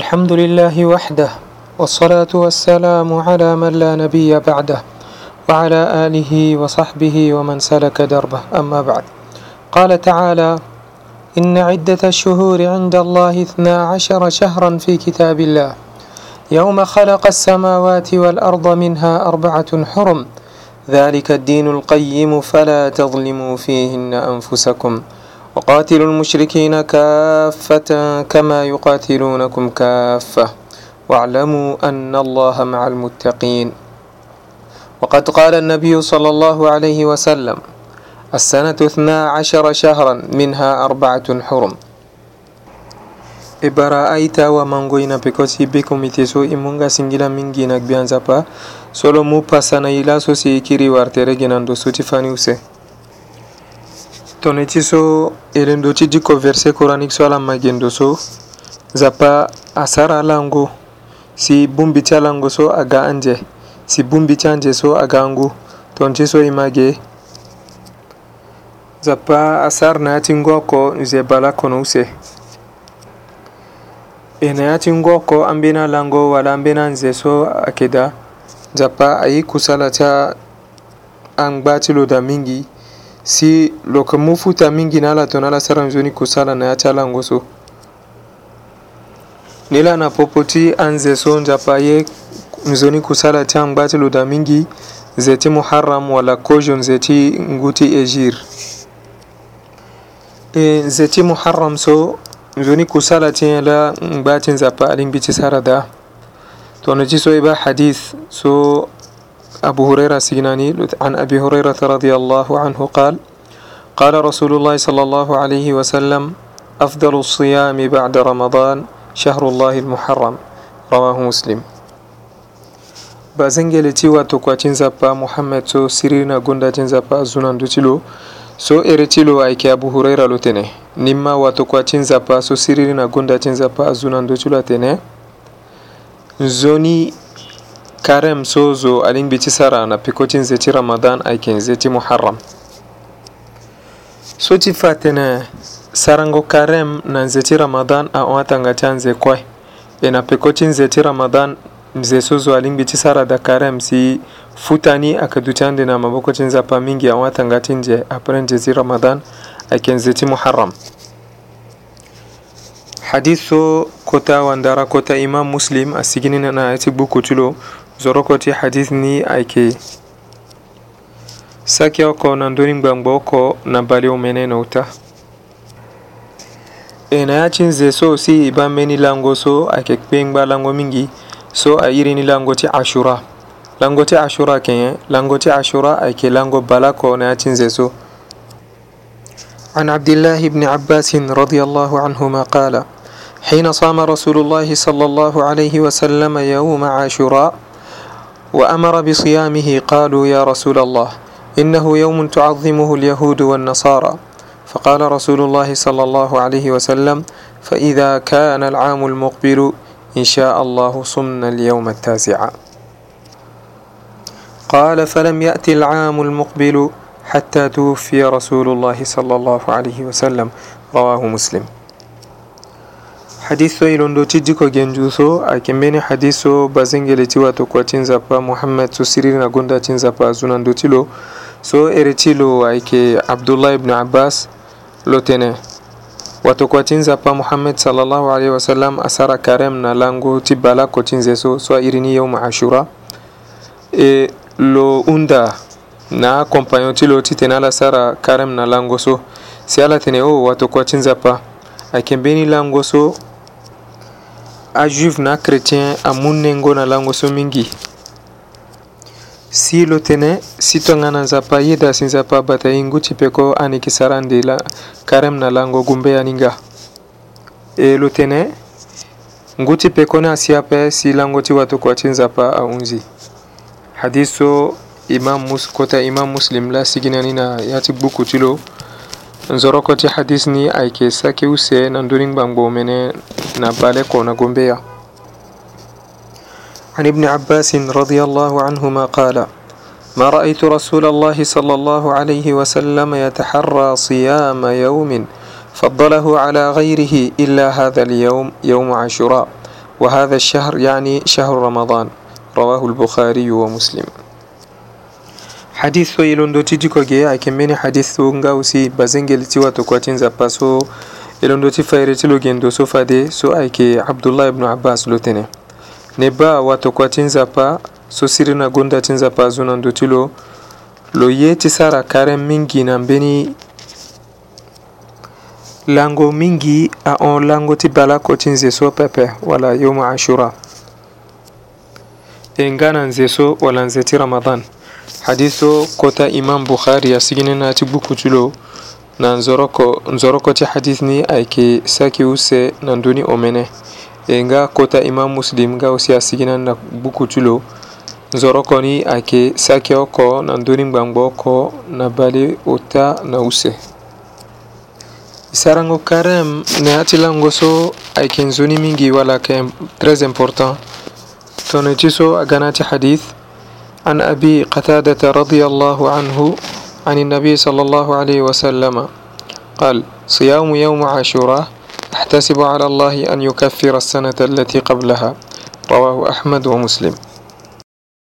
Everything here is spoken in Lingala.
الحمد لله وحده والصلاة والسلام على من لا نبي بعده وعلى آله وصحبه ومن سلك دربه أما بعد قال تعالى إن عدة الشهور عند الله اثنا عشر شهرا في كتاب الله يوم خلق السماوات والأرض منها أربعة حرم ذلك الدين القيم فلا تظلموا فيهن أنفسكم وقاتلوا المشركين كافة كما يقاتلونكم كافة واعلموا أن الله مع المتقين وقد قال النبي صلى الله عليه وسلم السنة اثنا عشر شهرا منها أربعة حرم ibara aita wa mango ina pekosi biko so imunga singila mingi na pa solo mupa sana ila so si ikiri wartere genando suti fani use tongeti so elendo ti diko verset coranique so ala magendo so nzapa asara ala ngu si bongbi ti ala ngu so aga anje si bongbi ti anje so aga ngu tongti so e mage nzapa asara na ya ti nggu oko nze bala kono use e na ya ti nggu oko ambeni ala ngu wala ambeni anze so ayeke da nzapa aye kusala ti angba ti lo da mingi si lo yeke mu futa mingi na ala tongana ala sara nzoni kusala na ya ti ala ngo so ni la na popo ti anze so nzapa ye nzoni kusala ti angba ti lo da mingi nze ti muharam wala kozo nze ti ngu ti egir e nze ti muharam so nzoni kusala ti ye la ngba ti nzapa alingbi ti sara da tongana ti so e ba hadith so أبو هريرة السجناني عن أبي هريرة رضي الله عنه قال قال رسول الله صلى الله عليه وسلم أفضل الصيام بعد رمضان شهر الله المحرم رواه مسلم bazengele ti wato kua ti nzapa muhammed so siriri na gonda ti nzapa azunandu ti lo so ere ti lo ayeke abu huraira lo tene ni ma wato kua ti nzapa so siriri na gonda ti nzapa azunandu ti lo atene nzoni Karem Sozo alin biti sarana pikotin zeti Ramadan ayken zeti Muharram. Soti fatene sarango karem na zeti Ramadan a watanga nze kwai. Ena nze zeti Ramadan nze Sozo alin biti sara da karem si futani akadutande na mabokocin zapa mingi a watanga tinje apren zeti Ramadan ti zeti Muharram. hadiso kota wandara kota imam muslim asiginina na ayati bukutulo zorokoti ti hadith ni ayeke saki oko na ndöni ngbangba oko na balewu mene na uta e na ya ti nze so si e ba mbeni lango so ayeke kpe lango mingi so airi ni lango ti ashura lango ti ashura ayeke lango ti ashura ayeke lango balako oko na ya ti nze so عن عبد الله بن عباس رضي الله عنهما قال حين صام رسول الله صلى الله عليه وسلم يوم عاشوراء وأمر بصيامه قالوا يا رسول الله إنه يوم تعظمه اليهود والنصارى فقال رسول الله صلى الله عليه وسلم فإذا كان العام المقبل إن شاء الله صمنا اليوم التاسع قال فلم يأتي العام المقبل حتى توفي رسول الله صلى الله عليه وسلم رواه مسلم hadiso ilondotijiko genjuso akembeni hadiso bazengeletiwato kua tinzapa muhammad siriri na gonda ti lo so lo ayeke abdullah ibn abbas tene wato kua tinzapa muhammad sallallahu alaihi wasallam asara karem na lango ti bala ko tinzeso so irini yawma ashura e lo unda na compagnon ti lo ti tene ala sara karem na lango so si ala tene o wato nzapa ayeke akembeni lango so ajuive na chrétien amu nengo na lango so mingi si lo tene si tongana nzapa yeda si nzapa bata ye ngu ti peko ani yeke sara ande la karême na lango gumbe ani nga e lo tene ngu ti peko ni asi ape si lango ti watokua ti nzapa ahunzi hadis so imam mus kota imam muslim la sigini ani na ya ti gbuku ti lo nzoro koti hadis ni ayke sakiw se nan durin bangbo mene na bale na عن ابن عباس رضي الله عنهما قال ما رأيت رسول الله صلى الله عليه وسلم يتحرى صيام يوم فضله على غيره إلا هذا اليوم يوم عاشوراء وهذا الشهر يعني شهر رمضان رواه البخاري ومسلم hadis o elondo titi ko ge ayeke mbeni hadis so nga aussi bazengel ti watoko ti nzapa so elondo ti fayiri ti lo ge ndo so fade so ayeke abdullah ibnu abbas lo tene ne ba watoko ti nzapa so siri na gonda ti nzapa azo na ndö ti lo lo ye ti sara kare mingi na mbeni lango mingi ahon lango ti balako ti nze so pepe wala yoma ashura e nga na nze so wala nze ti ramadan hadiso kota imam bukhari asigine nati bukuculo na nzoroko nzoroko ti hadis ni ayeke saki use na ndöni omene e nga kota imam muslim nga aussi asigi na na buku ti lo nzoroko ni ayeke saki oko na ndöni ngbangba oko na bale ota na use e sarango carême na yâ ti lango so ayeke nzoni mingi wala yeke très important tongana ti so aga na ti hadith عن أبي قتادة رضي الله عنه عن النبي صلى الله عليه وسلم قال صيام يوم عاشوراء أحتسب على الله أن يكفر السنة التي قبلها رواه أحمد ومسلم